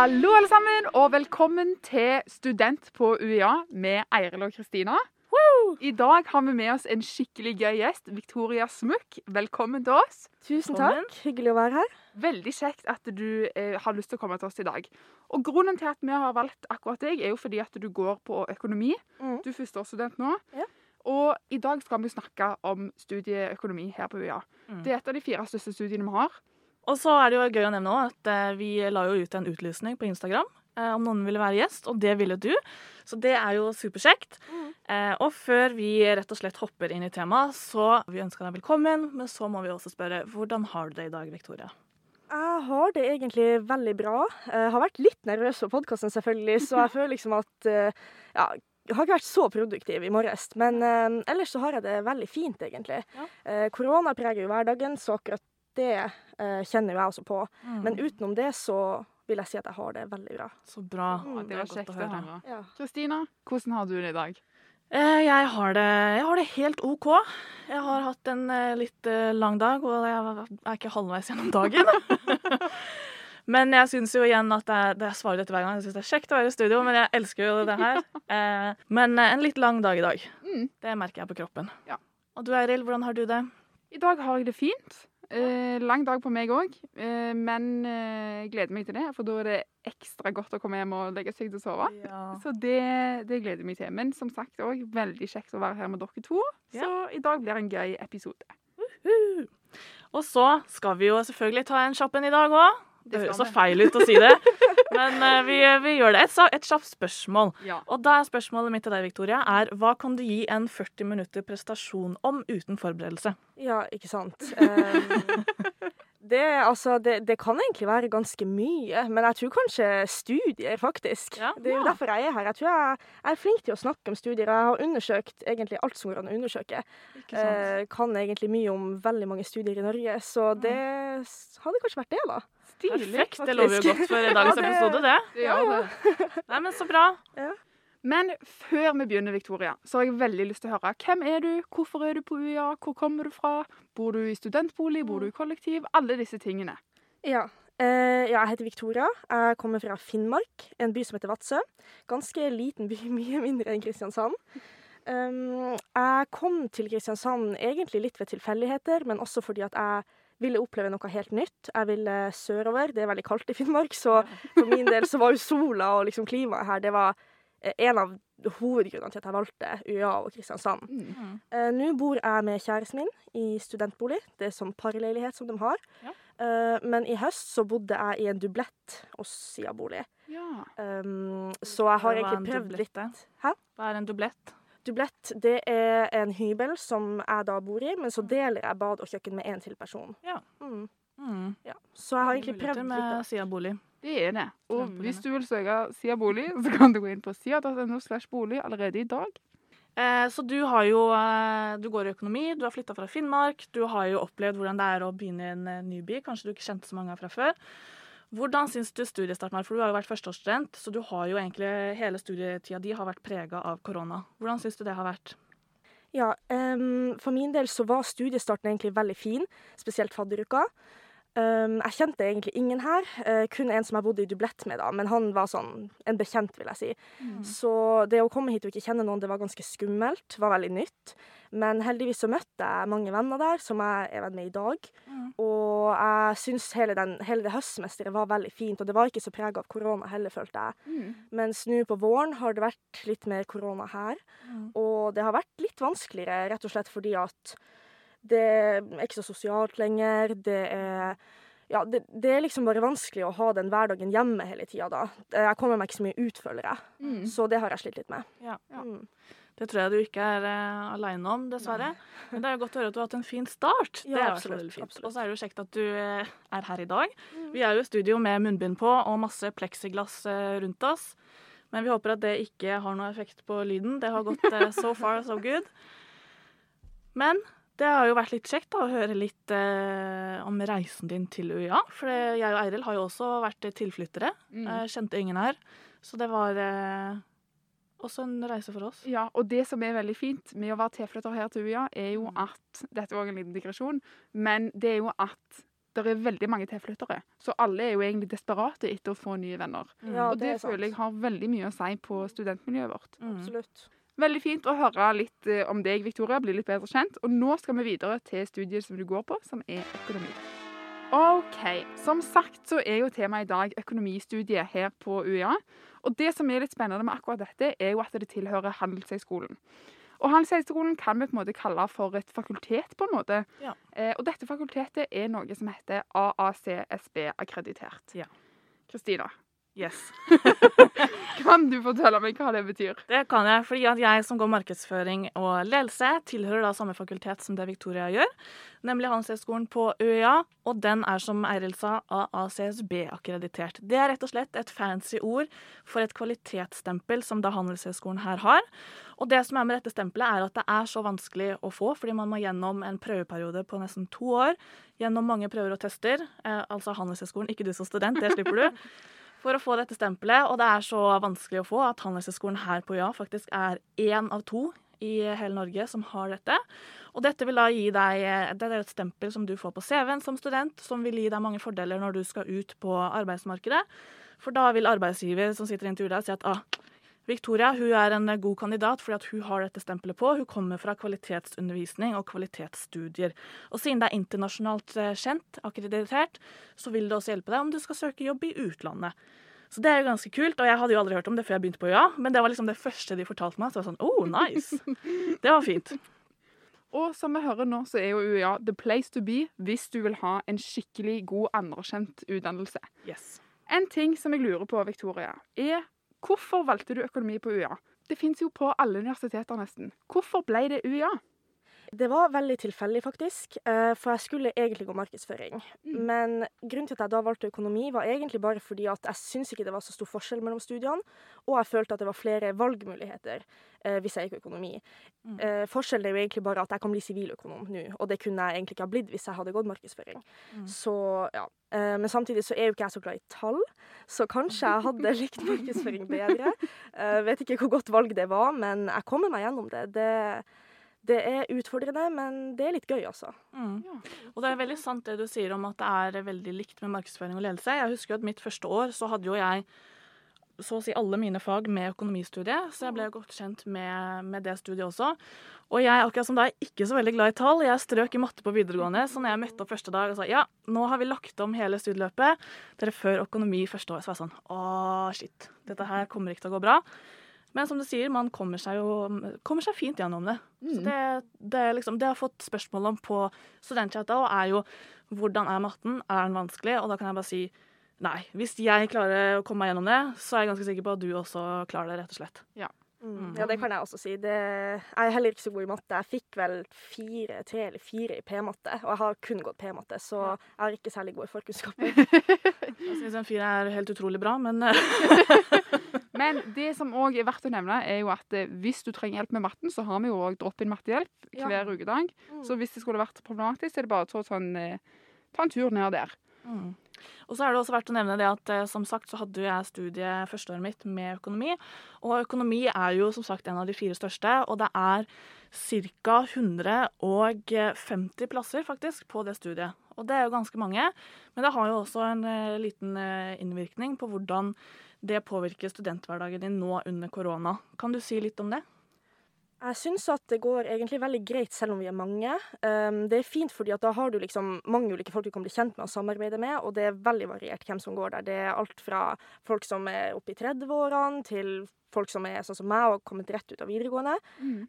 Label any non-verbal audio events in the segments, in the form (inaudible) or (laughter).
Hallo, alle sammen, og velkommen til Student på UiA med Eiril og Kristina. I dag har vi med oss en skikkelig gøy gjest, Victoria Smuk. Velkommen til oss. Tusen Velkommen. takk. Hyggelig å være her. Veldig kjekt at du eh, har lyst til å komme til oss i dag. Og Grunnen til at vi har valgt akkurat deg, er jo fordi at du går på økonomi. Mm. Du er førsteårsstudent nå. Ja. Og i dag skal vi snakke om studieøkonomi her på UiA. Mm. Det er et av de fire største studiene vi har. Og så er det jo gøy å nevne også at eh, vi la jo ut en utlysning på Instagram eh, om noen ville være gjest, og det ville du. Så det er jo superkjekt. Mm. Eh, og før vi rett og slett hopper inn i temaet, så vi ønsker deg velkommen, men så må vi også spørre hvordan har du det i dag, Victoria? Jeg har det egentlig veldig bra. Jeg har vært litt nervøs for podkasten, selvfølgelig, så jeg (laughs) føler liksom at eh, Ja, jeg har ikke vært så produktiv i morges, men eh, ellers så har jeg det veldig fint, egentlig. Ja. Eh, korona preger jo hverdagen, så akkurat det eh, kjenner jo jeg også på. Mm. Men utenom det så vil jeg si at jeg har det veldig bra. Så bra. Mm, Det var kjekt å høre. Ja. Kristina, hvordan har du det i dag? Eh, jeg, har det, jeg har det helt OK. Jeg har hatt en eh, litt eh, lang dag, og jeg er ikke halvveis gjennom dagen. (laughs) men jeg syns jo igjen at det er, det jeg svarer dette hver gang. Jeg syns det er kjekt å være i studio, men jeg elsker jo det her. (laughs) Eh, men eh, en litt lang dag i dag. Mm. Det merker jeg på kroppen. Ja. Og du Eiril, hvordan har du det? I dag har jeg det fint. Eh, lang dag på meg òg, eh, men eh, gleder meg til det. For da er det ekstra godt å komme hjem og legge seg til å sove. Ja. Så det, det gleder jeg meg til. Men som sagt òg veldig kjekt å være her med dere to. Så i dag blir en gøy episode. Og så skal vi jo selvfølgelig ta en kjapp en i dag òg. Det høres så feil ut å si det, (laughs) men uh, vi, vi gjør det. Et, et kjapt spørsmål. Ja. Og da er spørsmålet mitt til deg, Victoria, er hva kan du gi en 40 minutter prestasjon om uten forberedelse? Ja, ikke sant. Um, det, altså, det, det kan egentlig være ganske mye, men jeg tror kanskje studier, faktisk. Ja. Det er jo derfor jeg er her. Jeg tror jeg, jeg er flink til å snakke om studier. Jeg har undersøkt egentlig alt som går an å undersøke. Eh, kan egentlig mye om veldig mange studier i Norge, så det hadde kanskje vært det, da. Stilig. Perfekt. Det lover jo godt for dagens (laughs) Ja, det- episode, det. Ja, det. Nei, men så bra. Men før vi begynner, Victoria, så har jeg veldig lyst til å høre hvem er du, hvorfor er du på UiA, hvor kommer du fra, bor du i studentbolig, bor du i kollektiv, alle disse tingene. Ja. Eh, ja, jeg heter Victoria. Jeg kommer fra Finnmark, en by som heter Vadsø. Ganske liten by, (laughs) mye mindre enn Kristiansand. Um, jeg kom til Kristiansand egentlig litt ved tilfeldigheter, men også fordi at jeg ville oppleve noe helt nytt. Jeg ville sørover. Det er veldig kaldt i Finnmark, så (laughs) for min del så var jo sola og liksom klimaet her det var eh, en av hovedgrunnene til at jeg valgte UiA og Kristiansand. Mm. Uh, Nå bor jeg med kjæresten min i studentbolig. Det er sånn parleilighet som de har. Ja. Uh, men i høst så bodde jeg i en dublett hos Sia-bolig. Ja. Um, så jeg har egentlig prøvd litt? Hæ? Hva er en dublett? Dublett det er en hybel som jeg da bor i, men så deler jeg bad og kjøkken med én til person. Ja. Mm, Mm. ja. Så jeg har egentlig prøvd litt. med litt. Sia-bolig. Det er det. Og hvis du vil søke Sia bolig, (laughs) så kan du gå inn på sia.no slash bolig allerede i dag. Eh, så du har jo eh, Du går i økonomi, du har flytta fra Finnmark. Du har jo opplevd hvordan det er å begynne i en eh, ny by. Kanskje du ikke kjente så mange fra før. Hvordan syns du studiestarten var? For du har jo vært førsteårsstudent, så du har jo egentlig hele studietida di har vært prega av korona. Hvordan syns du det har vært? Ja, um, for min del så var studiestarten egentlig veldig fin, spesielt fadderuka. Um, jeg kjente egentlig ingen her, eh, kun en som jeg bodde i dublett med, da, men han var sånn en bekjent, vil jeg si. Så det å komme hit og ikke kjenne noen, det var ganske skummelt, var veldig nytt. Men heldigvis så møtte jeg mange venner der, som jeg er venn med i dag. Mm. Og jeg syns hele, den, hele det høstmesteret var veldig fint, og det var ikke så prega av korona heller, følte jeg. Mm. Mens nå på våren har det vært litt mer korona her. Mm. Og det har vært litt vanskeligere, rett og slett fordi at det er ikke så sosialt lenger. Det er ja, det, det er liksom bare vanskelig å ha den hverdagen hjemme hele tida, da. Jeg kommer meg ikke så mye ut, føler jeg. Mm. Så det har jeg slitt litt med. Ja. Ja. Mm. Det tror jeg du ikke er uh, aleine om, dessverre. (laughs) Men det er jo godt å høre at du har hatt en fin start. Ja, det er absolutt, absolutt, fint. absolutt. Og så er det jo kjekt at du uh, er her i dag. Mm. Vi er jo i studio med munnbind på og masse pleksiglass uh, rundt oss. Men vi håper at det ikke har noe effekt på lyden. Det har gått eh, so far so good. Men det har jo vært litt kjekt da, å høre litt eh, om reisen din til UiA. For jeg og Eiril har jo også vært tilflyttere. Mm. Eh, kjente ingen her. Så det var eh, også en reise for oss. Ja, og det som er veldig fint med å være tilflytter her til UiA, er jo Mm. at Dette var en liten digresjon, men det er jo at det er veldig mange tilflyttere. Så alle er jo egentlig desperate etter å få nye venner. Mm. Ja, og det, det er føler jeg har veldig mye å si på studentmiljøet vårt. Mm. Absolutt. Veldig fint å høre litt eh, om deg, Victoria, bli litt bedre kjent. Og nå skal vi videre til studiet som du går på, som er økonomi. OK. Som sagt så er jo temaet i dag økonomistudiet her på UiA. Og det som er litt spennende med akkurat dette, er jo at det tilhører Handelshøyskolen. Og Handelshøyskolen kan vi på en måte kalle for et fakultet, på en måte. Ja. Eh, og dette fakultetet er noe som heter AACSB-akkreditert. Ja. Yes. (laughs) kan du fortelle meg hva det betyr? Det kan jeg, fordi at jeg som går markedsføring og ledelse, tilhører da samme fakultet som det Victoria gjør, nemlig Handelshøyskolen på UiA, og den er som Eiril sa, AACSB-akkreditert. Det er rett og slett et fancy ord for et kvalitetsstempel som da Handelshøyskolen her har. Og det som er med dette stempelet, er at det er så vanskelig å få, fordi man må gjennom en prøveperiode på nesten to år, gjennom mange prøver og tester, eh, altså Handelshøyskolen, ikke du som student, det slipper du (laughs) for å få dette stempelet, og det er så vanskelig å få at Handelshøyskolen her på UiA faktisk er én av to i hele Norge som har dette. Og dette vil da gi deg Det er et stempel som du får på CV-en som student, som vil gi deg mange fordeler når du skal ut på arbeidsmarkedet. For da vil arbeidsgiver som sitter i intervjuet deg, si at ah, Victoria hun er en god kandidat fordi hun har dette stempelet på. Hun kommer fra kvalitetsundervisning og kvalitetsstudier. Og siden det er internasjonalt eh, kjent, akkreditert, så vil det også hjelpe deg om du skal søke jobb i utlandet. Så det er jo ganske kult, og jeg hadde jo aldri hørt om det før jeg begynte på UiA, men det var liksom det første de fortalte meg. Så jeg var sånn, oh, nice. (laughs) Det var fint. Og som vi hører nå, så er jo UiA the place to be hvis du vil ha en skikkelig god, anerkjent utdannelse. Yes. En ting som jeg lurer på, Victoria, er hvorfor valgte du økonomi på UiA? Det fins jo på alle universiteter nesten. Hvorfor ble det UiA? Det var veldig tilfeldig, faktisk, eh, for jeg skulle egentlig gå markedsføring. Men grunnen til at jeg da valgte økonomi, var egentlig bare fordi at jeg syns ikke det var så stor forskjell mellom studiene, og jeg følte at det var flere valgmuligheter eh, hvis jeg gikk økonomi. Mm. Eh, forskjellen er jo egentlig bare at jeg kan bli siviløkonom nå, og det kunne jeg egentlig ikke ha blitt hvis jeg hadde gått markedsføring. Mm. Så ja. Men samtidig så er jo ikke jeg så glad i tall, så kanskje jeg hadde (laughs) likt markedsføring bedre. Jeg vet ikke hvor godt valg det var, men jeg kommer meg gjennom det. det det er utfordrende, men det er litt gøy, altså. Mm. Ja. Og det er veldig sant det du sier om at det er veldig likt med markedsføring og ledelse. Jeg husker jo at mitt første år så hadde jo jeg så å si alle mine fag med økonomistudiet, så jeg ble godt kjent med, med det studiet også. Og jeg akkurat som deg, ikke så veldig glad i tall. Jeg strøk i matte på videregående, så når jeg møtte opp første dag og sa ja, nå har vi lagt om hele studieløpet, dere før økonomi første år, så var jeg sånn å, shit, dette her kommer ikke til å gå bra. Men som du sier, man kommer seg jo kommer seg fint gjennom det. Så det, det, er liksom, det jeg har fått spørsmål om på studentchatta, og er jo hvordan er matten? Er den vanskelig? Og da kan jeg bare si nei. Hvis jeg klarer å komme meg gjennom det, så er jeg ganske sikker på at du også klarer det, rett og slett. Mm. Ja, det kan jeg også si. Det, jeg er heller ikke så god i matte. Jeg fikk vel fire, tre eller fire i P-matte, og jeg har kun gått P-matte, så jeg har ikke særlig gode forkunnskaper. (laughs) Jeg synes en fire er helt utrolig bra, men (laughs) Men det som òg er verdt å nevne, er jo at eh, hvis du trenger hjelp med matten, så har vi jo òg drop-in mattehjelp Ja. hver ukedag. Mm. Så hvis det skulle vært problematisk, så er det bare å ta, sånn, eh, ta en tur ned der. Mm. Og så er det også verdt å nevne det at eh, som sagt så hadde jeg studiet førsteåret mitt med økonomi. Og økonomi er jo som sagt en av de fire største, og det er ca. 150 plasser faktisk på det studiet. Og det er jo ganske mange, men det har jo også en liten innvirkning på hvordan det påvirker studenthverdagen din nå under korona. Kan du si litt om det? Jeg syns at det går egentlig veldig greit selv om vi er mange. Um, det er fint fordi at da har du liksom mange ulike folk du kan bli kjent med og samarbeide med, og det er veldig variert hvem som går der. Det er alt fra folk som er oppe i 30-årene, til folk som er sånn som meg og har kommet rett ut av videregående.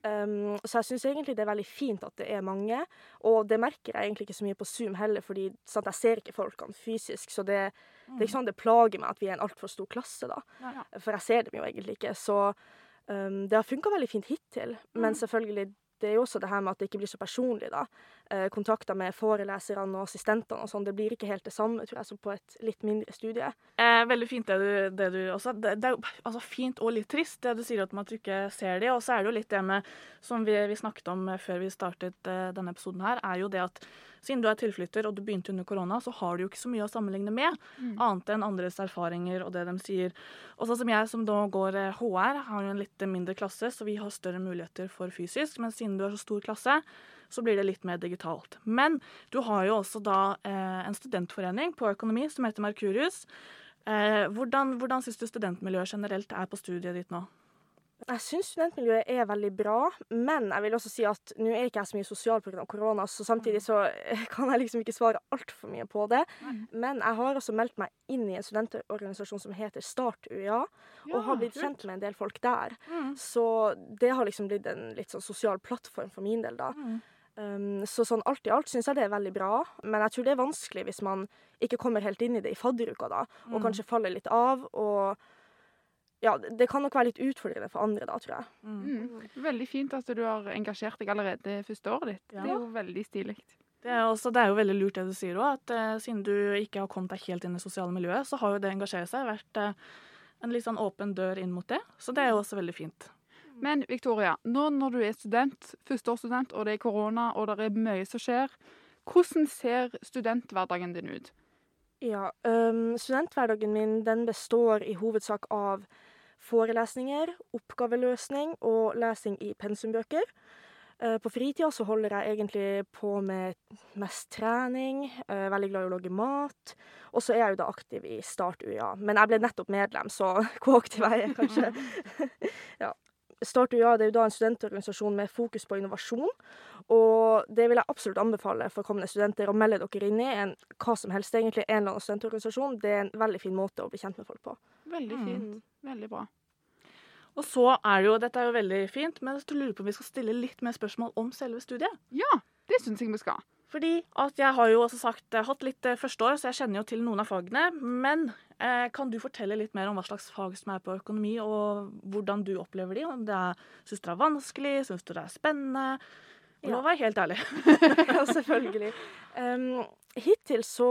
Um, så jeg syns egentlig det er veldig fint at det er mange, og det merker jeg egentlig ikke så mye på Zoom heller, fordi sant, jeg ser ikke folkene fysisk, så det, det er ikke sånn det plager meg at vi er en altfor stor klasse, da. Ja. For jeg ser dem jo egentlig ikke. Så um, det har funka veldig fint hittil. Men selvfølgelig, det er jo også det her med at det ikke blir så personlig, da. Eh, kontakter med foreleserne og assistentene og sånn, det blir ikke helt det samme, tror jeg, som på et litt mindre studie. Eh, veldig fint det du, det du også det, det er jo altså, fint og litt trist det du sier at man ikke ser de, og så er det jo litt det med som vi, vi snakket om eh, før vi startet eh, denne episoden her, er jo det at siden du er tilflytter og du begynte under korona, så har du jo ikke så mye å sammenligne med, Mm. annet enn andres erfaringer og det de sier. Og sånn som jeg som da går eh, HR, har jo en litt mindre klasse, så vi har større muligheter for fysisk, men siden du har så stor klasse, så blir det litt mer digitalt. Men du har jo også da eh, en studentforening på økonomi som heter Merkurius. Eh, hvordan hvordan syns du studentmiljøet generelt er på studiet ditt nå? Jeg syns studentmiljøet er veldig bra, men jeg vil også si at nå er ikke jeg så mye sosial pga. korona, så samtidig så kan jeg liksom ikke svare altfor mye på det. Men jeg har også meldt meg inn i en studentorganisasjon som heter Start UiA, og har blitt kjent med en del folk der. Mm. Så det har liksom blitt en litt sånn sosial plattform for min del, da. Um, så sånn alt i alt syns jeg det er veldig bra, men jeg tror det er vanskelig hvis man ikke kommer helt inn i det i fadderuka, da, og Mm. kanskje faller litt av. og ja, det kan nok være litt utfordrende for andre da, tror jeg. Mm. Mm. Veldig fint at du har engasjert deg allerede første året ditt. Ja. Det er jo veldig stilig. Det er, også, det er jo veldig lurt det du sier òg, at eh, siden du ikke har kommet deg helt inn i det sosiale miljøet, så har jo det å engasjere seg vært eh, en litt sånn åpen dør inn mot det. Så det er jo også veldig fint. Men Victoria, nå når du er student, førsteårsstudent, og det er korona, og det er mye som skjer, hvordan ser studenthverdagen din ut? Ja, um, studenthverdagen min den består i hovedsak av forelesninger, oppgaveløsning og lesing i pensumbøker. Eh, På fritida så holder jeg egentlig på med mest trening, eh, veldig glad i å lage mat. Og så er jeg jo da aktiv i Start UiA. Men jeg ble nettopp medlem, så hvor aktiv jeg er, kanskje. (laughs) ja. Start UiA det er jo da en studentorganisasjon med fokus på innovasjon. Og det vil jeg absolutt anbefale for kommende studenter å melde dere inn i. En, hva som helst, egentlig. En eller annen studentorganisasjon. Det er en veldig fin måte å bli kjent med folk på. Veldig Mm. fint. Veldig bra. Og så er det jo, dette er jo veldig fint, men jeg lurer på om vi skal stille litt mer spørsmål om selve studiet. Ja, det syns jeg vi skal. Fordi at jeg har jo også sagt, eh, hatt litt eh, første år, så jeg kjenner jo til noen av fagene. Men eh, kan du fortelle litt mer om hva slags fag som er på økonomi, og hvordan du opplever de? Om det er, syns du det er vanskelig, syns du det er spennende? Ja. Nå var jeg helt ærlig. (laughs) ja, selvfølgelig. Um, hittil så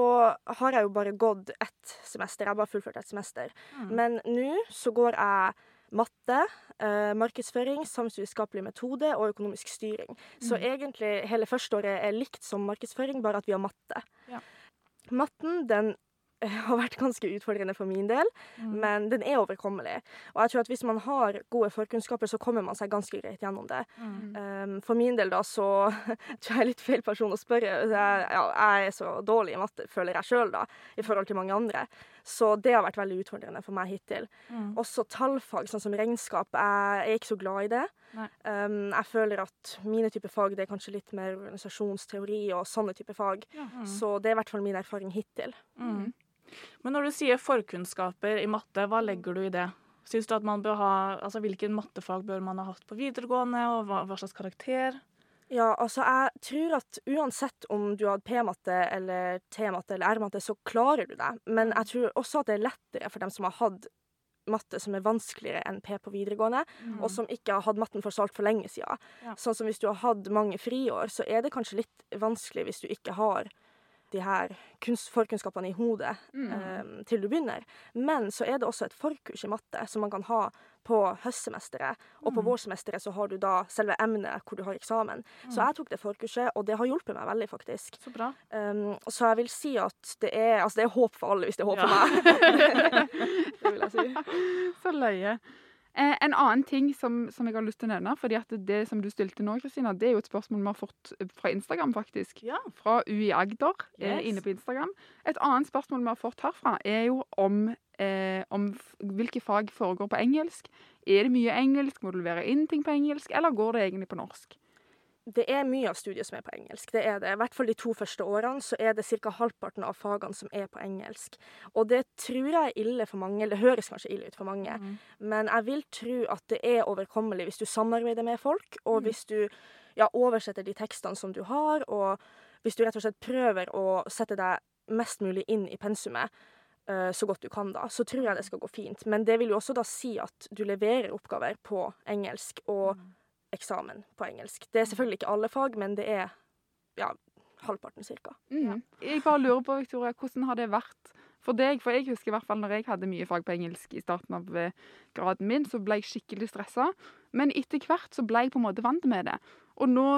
har jeg jo bare gått ett semester. Jeg har bare fullført ett semester. Mm. Men nå så går jeg matte, eh, markedsføring, samfunnsvitenskapelig metode og økonomisk styring. Så Mm. egentlig hele førsteåret er likt som markedsføring, bare at vi har matte. Ja. Matten, den eh, (laughs) har vært ganske utfordrende for min del, Mm. men den er overkommelig. Og jeg tror at hvis man har gode forkunnskaper, så kommer man seg ganske greit gjennom det. Mm. Um, for min del da, så (laughs) tror jeg er litt feil person å spørre. Jeg, ja, jeg er så dårlig i matte, føler jeg sjøl, da, i forhold til mange andre. Så det har vært veldig utfordrende for meg hittil. Mm. Også tallfag, sånn som regnskap. Jeg er ikke så glad i det. Um, jeg føler at mine typer fag det er kanskje litt mer organisasjonsteori og sånne typer fag. Mm. Så det er i hvert fall min erfaring hittil. Mm. Men når du sier forkunnskaper i matte, hva legger du i det? Synes du at man bør ha, altså Hvilken mattefag bør man ha hatt på videregående, og hva, hva slags karakter? Ja, altså jeg tror at uansett om du har hatt P-matte eller T-matte eller R-matte, så klarer du det. Men jeg tror også at det er lettere for dem som har hatt matte som er vanskeligere enn P på videregående, og som ikke har hatt matten for så altfor lenge siden. Ja. Sånn som hvis du har hatt mange friår, så er det kanskje litt vanskelig hvis du ikke har de her kunst forkunnskapene i hodet Mm. eh, til du begynner. Men så er det også et forkurs i matte som man kan ha på høstsemesteret. Og på Mm. vårsemesteret så har du da selve emnet hvor du har eksamen. Så jeg tok det forkurset, og det har hjulpet meg veldig, faktisk. Så bra. Um, så jeg vil si at det er, altså det er håp for alle, hvis det er håp Ja. for meg. (laughs) (laughs) det vil jeg si. Så løye. Eh, en annen ting som, som jeg har lyst til å nevne, fordi at det som du stilte nå, Kristina, det er jo et spørsmål vi har fått fra Instagram, faktisk. Ja. Fra UI Agder eh, Yes. inne på Instagram. Et annet spørsmål vi har fått herfra, er jo om, eh, om hvilke fag foregår på engelsk. Er det mye engelsk? Må du levere inn ting på engelsk, eller går det egentlig på norsk? Det er mye av studiet som er på engelsk. Det er det. I hvert fall de to første årene så er det ca. halvparten av fagene som er på engelsk. Og det tror jeg er ille for mange, eller det høres kanskje ille ut for mange, Mm. men jeg vil tro at det er overkommelig hvis du samarbeider med folk, og Mm. hvis du ja, oversetter de tekstene som du har, og hvis du rett og slett prøver å sette deg mest mulig inn i pensumet eh, så godt du kan, da, så tror jeg det skal gå fint. Men det vil jo også da si at du leverer oppgaver på engelsk, og Mm. Eksamen på engelsk. Det er selvfølgelig ikke alle fag, men det er ja, halvparten cirka. Mm. Jeg bare lurer på, Victoria, hvordan har det vært for deg? For jeg husker i hvert fall når jeg hadde mye fag på engelsk i starten av eh, graden min, så ble jeg skikkelig stressa. Men etter hvert så ble jeg på en måte vant med det. Og nå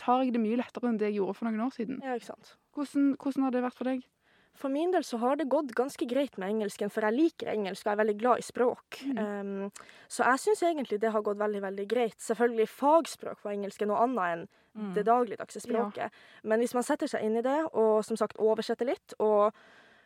tar jeg det mye lettere enn det jeg gjorde for noen år siden. Ja, ikke sant. Hvordan, hvordan har det vært for deg? For min del så har det gått ganske greit med engelsken, for jeg liker engelsk og er veldig glad i språk. Um, så jeg syns egentlig det har gått veldig, veldig greit. Selvfølgelig fagspråk på engelsk er noe annet enn Mm. det dagligdagse språket. Men hvis man setter seg inn i det, og som sagt oversetter litt, og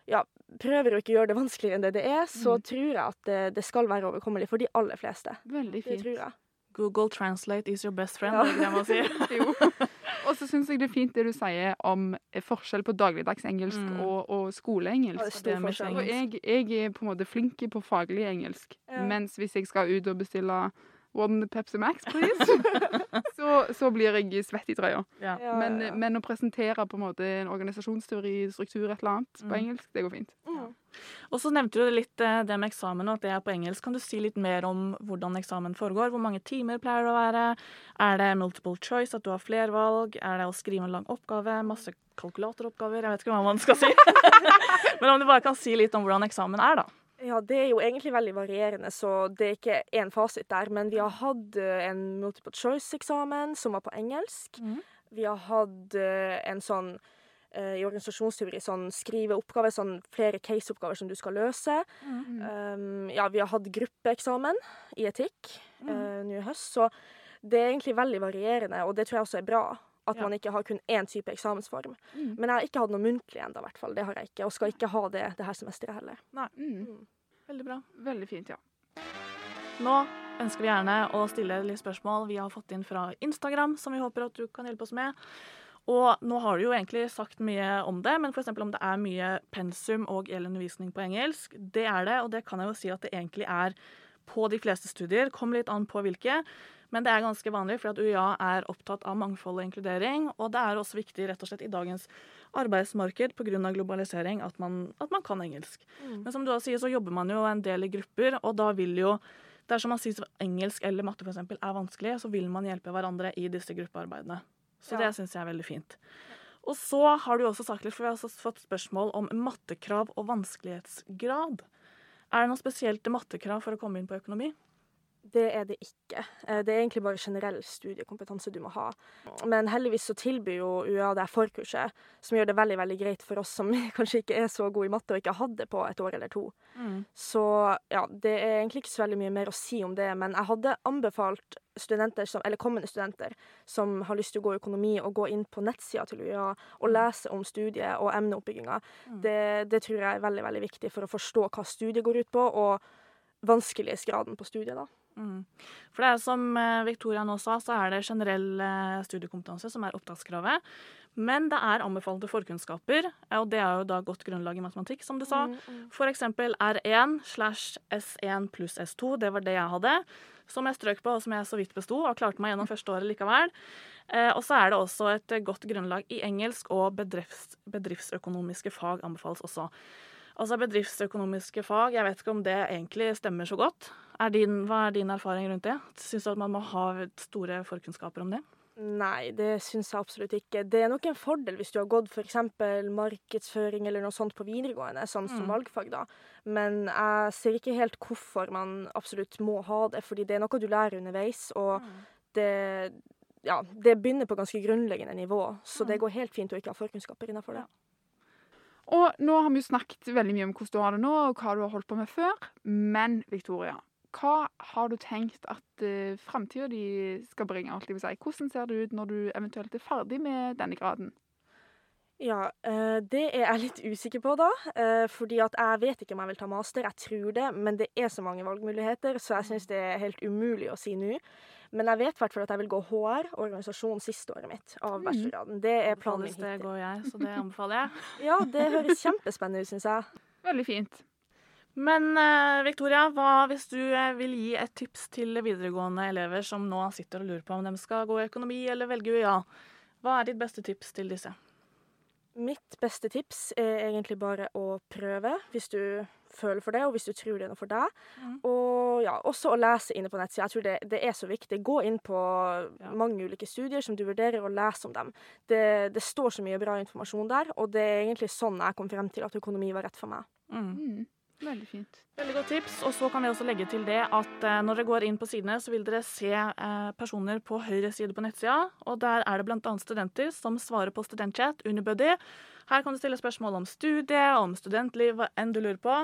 ja, prøver å ikke gjøre det vanskeligere enn det det er, så Mm. tror jeg at det, det skal være overkommelig for de aller fleste. Veldig Det fint. tror jeg. Google Translate is your best friend, Ja. det er det man sier. (laughs) Jo. (laughs) Og så syns jeg det er fint det du sier om forskjell på dagligdagsengelsk Mm. og, og skoleengelsk. det er stor forskjell. Og jeg, jeg er på en måte flink på faglig engelsk, Ja. mens hvis jeg skal ut og bestille One Pepsi Max, please, (laughs) så, så blir jeg svett i trøya. Ja. Men, men å presentere på en måte en organisasjonsteori, struktur, et eller annet på Mm. engelsk, det går fint. Mm. Og så nevnte du litt eh, det med eksamen og at det er på engelsk. Kan du si litt mer om hvordan eksamen foregår? Hvor mange timer pleier det å være? Er det multiple choice, at du har flervalg? Er det å skrive en lang oppgave? Masse kalkulatoroppgaver? Jeg vet ikke hva man skal si. (laughs) Men om du bare kan si litt om hvordan eksamen er, da. Ja, det er jo egentlig veldig varierende, så det er ikke én fasit der. Men vi har hatt eh, en multiple choice-eksamen som var på engelsk. Mm. Vi har hatt eh, en sånn i organisasjonsteori sånn skrive oppgaver, sånn flere case-oppgaver som du skal løse. Mm. Um, ja, vi har hatt gruppeeksamen i etikk Mm. uh, nå i høst, så det er egentlig veldig varierende, og det tror jeg også er bra. At Ja. man ikke har kun én type eksamensform. Mm. Men jeg har ikke hatt noe muntlig ennå, i hvert fall. Det har jeg ikke, og skal ikke ha det det her semesteret heller. Mm. Veldig bra. Veldig fint, ja. Nå ønsker vi gjerne å stille litt spørsmål vi har fått inn fra Instagram, som vi håper at du kan hjelpe oss med. Og nå har du jo egentlig sagt mye om det, men f.eks. om det er mye pensum og elundervisning undervisning på engelsk. Det er det, og det kan jeg jo si at det egentlig er på de fleste studier. Kommer litt an på hvilke. Men det er ganske vanlig, for at UiA er opptatt av mangfold og inkludering. Og det er også viktig rett og slett i dagens arbeidsmarked pga. globalisering at man, at man kan engelsk. Mm. Men som du også sier, så jobber man jo en del i grupper, og da vil jo Dersom man sier engelsk eller matte for eksempel, er vanskelig, så vil man hjelpe hverandre i disse gruppearbeidene. Så det syns jeg er veldig fint. Og så har du også sagt litt, for vi har også fått spørsmål om mattekrav og vanskelighetsgrad. Er det noe spesielt mattekrav for å komme inn på økonomi? Det er det ikke. Eh, Det er egentlig bare generell studiekompetanse du må ha. Men heldigvis så tilbyr jo UiA det forkurset, som gjør det veldig veldig greit for oss som (laughs) kanskje ikke er så gode i matte og ikke har hatt det på et år eller to. Så ja, det er egentlig ikke så veldig mye mer å si om det, men jeg hadde anbefalt studenter som, eller kommende studenter som har lyst til å gå økonomi, og gå inn på nettsida til UiA og lese om studiet og emneoppbygginga. Mm. Det, det tror jeg er veldig, veldig viktig for å forstå hva studiet går ut på, og vanskelighetsgraden på studiet, da. Mm. For det er som eh, Victoria nå sa, så er det generell eh, studiekompetanse som er opptakskravet. Men det er anbefalte forkunnskaper, eh, og det er jo da godt grunnlag i matematikk, som du sa. For eksempel R1 slash S1 pluss S2, det var det jeg hadde. Som jeg strøk på, og som jeg så vidt besto, og klarte meg gjennom første året likevel. Og så er det også et godt grunnlag i engelsk, og bedrifts, bedriftsøkonomiske fag anbefales også. Altså bedriftsøkonomiske fag, jeg vet ikke om det egentlig stemmer så godt. Er din, hva er din erfaring rundt det? Syns du at man må ha store forkunnskaper om det? Nei, det syns jeg absolutt ikke. Det er nok en fordel hvis du har gått f.eks. markedsføring eller noe sånt på videregående, sånn som Mm. valgfag, da. Men jeg ser ikke helt hvorfor man absolutt må ha det, fordi det er noe du lærer underveis, og det ja, det begynner på ganske grunnleggende nivå, så det Mm. går helt fint å ikke ha forkunnskaper innenfor det. Og nå har vi jo snakket veldig mye om hvordan du har det nå, og hva du har holdt på med før. Men Victoria, hva har du tenkt at uh, framtida di skal bringe? Hvordan ser det ut når du eventuelt er ferdig med denne graden? Ja, eh, det er jeg litt usikker på, da. eh, Fordi at jeg vet ikke om jeg vil ta master. Jeg tror det, men det er så mange valgmuligheter, så jeg syns det er helt umulig å si nå. Men jeg vet i hvert at jeg vil gå HR, organisasjon, siste året mitt av bachelorgraden. Det er planen min hittil. det går jeg, så det anbefaler jeg. (laughs) Ja, det høres kjempespennende ut, syns jeg. (laughs) Veldig fint. Men eh, Victoria, hva hvis du vil gi et tips til videregående elever som nå sitter og lurer på om de skal gå økonomi eller velge UiA? Hva er ditt beste tips til disse? Mitt beste tips er egentlig bare å prøve, hvis du føler for det, og hvis du tror det er noe for deg. Mm. Og ja, også å lese inne på nettsida. Jeg tror det, det er så viktig. Gå inn på Ja. mange ulike studier som du vurderer, og les om dem. Det, det står så mye bra informasjon der, og det er egentlig sånn jeg kom frem til at økonomi var rett for meg. Mm. Veldig fint. Veldig godt tips. Og så kan vi også legge til det at eh, når dere går inn på sidene, så vil dere se eh, personer på høyre side på nettsida. Og der er det bl.a. studenter som svarer på studentchat, Unibuddy. Her kan du stille spørsmål om studie, om studentliv, hva enn du lurer på.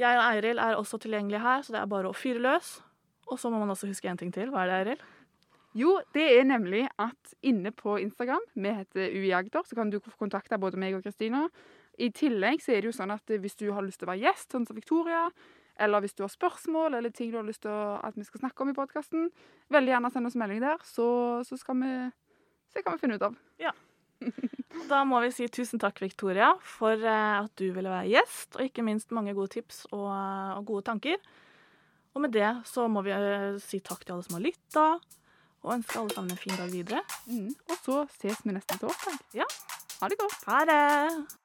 Jeg og Eiril er også tilgjengelige her, så det er bare å fyre løs. Og så må man også huske en ting til. Hva er det, Eiril? Jo, det er nemlig at inne på Instagram, vi heter UiAgder, så kan du kontakte både meg og Kristina. I tillegg så er det jo sånn at hvis du har lyst til å være gjest, sånn som Victoria, eller hvis du har spørsmål eller ting du har lyst til at vi skal snakke om i podkasten, veldig gjerne send oss melding der, så, så skal vi se hva vi finne ut av. Da må vi si tusen takk, Victoria, for eh, at du ville være gjest, og ikke minst mange gode tips og, og gode tanker. Og med det så må vi eh, si takk til alle som har lytta, og ønske alle sammen en fin dag videre. Mm. Og så ses vi neste torsdag. Ja. Ha det godt. Ha det!